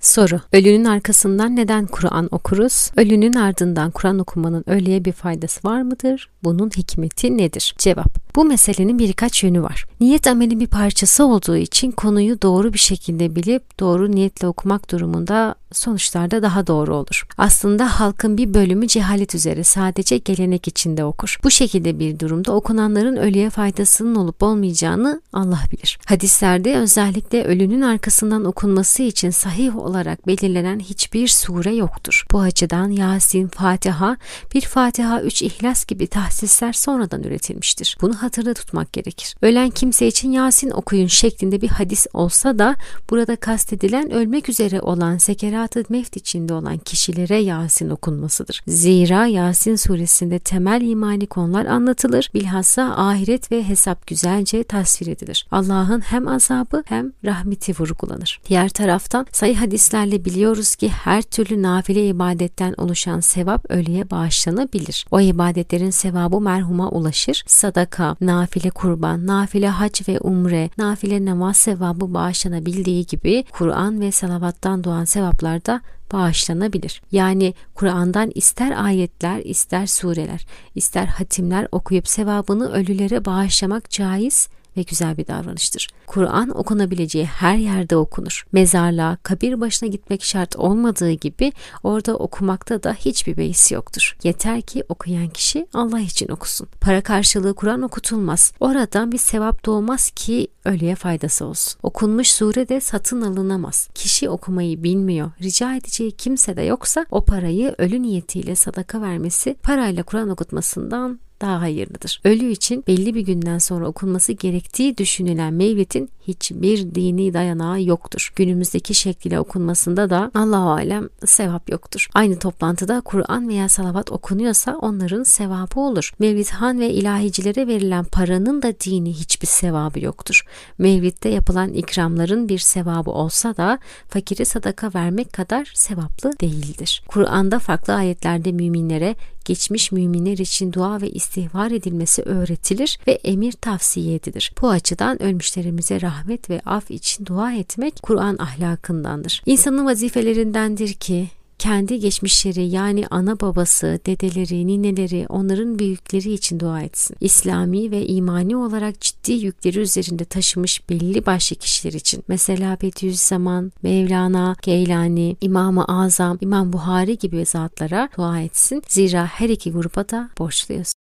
Soru. Ölünün arkasından neden Kur'an okuruz? Ölünün ardından Kur'an okumanın ölüye bir faydası var mıdır? Bunun hikmeti nedir? Cevap. Bu meselenin birkaç yönü var. Niyet amelin bir parçası olduğu için konuyu doğru bir şekilde bilip doğru niyetle okumak durumunda sonuçlarda daha doğru olur. Aslında halkın bir bölümü cehalet üzere sadece gelenek içinde okur. Bu şekilde bir durumda okunanların ölüye faydasının olup olmayacağını Allah bilir. Hadislerde özellikle ölünün arkasından okunması için sahih olarak belirlenen hiçbir sure yoktur. Bu açıdan Yasin, Fatiha, bir Fatiha, üç İhlas gibi tahsisler sonradan üretilmiştir. Bunu hatırda tutmak gerekir. Ölen kimse için Yasin okuyun şeklinde bir hadis olsa da burada kastedilen ölmek üzere olan sekerat-ı mevt içinde olan kişilere Yasin okunmasıdır. Zira Yasin suresinde temel imani konular anlatılır. Bilhassa ahiret ve hesap güzelce tasvir edilir. Allah'ın hem azabı hem rahmeti vurgulanır. Diğer taraftan sayı hadislerle biliyoruz ki her türlü nafile ibadetten oluşan sevap ölüye bağışlanabilir. O ibadetlerin sevabı merhuma ulaşır. Sadaka, nafile kurban, nafile hac ve umre, nafile namaz sevabı bağışlanabildiği gibi Kur'an ve salavattan doğan sevaplar da bağışlanabilir. Yani Kur'an'dan ister ayetler, ister sureler, ister hatimler okuyup sevabını ölülere bağışlamak caiz ve güzel bir davranıştır. Kur'an okunabileceği her yerde okunur. Mezarlığa, kabir başına gitmek şart olmadığı gibi orada okumakta da hiçbir beis yoktur. Yeter ki okuyan kişi Allah için okusun. Para karşılığı Kur'an okutulmaz. Oradan bir sevap doğmaz ki ölüye faydası olsun. Okunmuş sure de satın alınamaz. Kişi okumayı bilmiyor. Rica edeceği kimse de yoksa o parayı ölü niyetiyle sadaka vermesi parayla Kur'an okutmasından daha hayırlıdır. Ölü için belli bir günden sonra okunması gerektiği düşünülen mevlitin hiçbir dini dayanağı yoktur. Günümüzdeki şekliyle okunmasında da Allahu alem sevap yoktur. Aynı toplantıda Kur'an veya salavat okunuyorsa onların sevabı olur. Mevlidhan ve ilahicilere verilen paranın da dini hiçbir sevabı yoktur. Mevlidde yapılan ikramların bir sevabı olsa da fakiri sadaka vermek kadar sevaplı değildir. Kur'an'da farklı ayetlerde müminlere geçmiş müminler için dua ve istihbar edilmesi öğretilir ve emir tavsiye edilir. Bu açıdan ölmüşlerimize rahmet ve af için dua etmek Kur'an ahlakındandır. İnsanın vazifelerindendir ki kendi geçmişleri yani ana babası, dedeleri, nineleri, onların büyükleri için dua etsin. İslami ve imani olarak ciddi yükleri üzerinde taşımış belli başlı kişiler için. Mesela Bediüzzaman, Mevlana, Geylani, İmam-ı Azam, İmam Buhari gibi zatlara dua etsin. Zira her iki gruba da borçluyuz.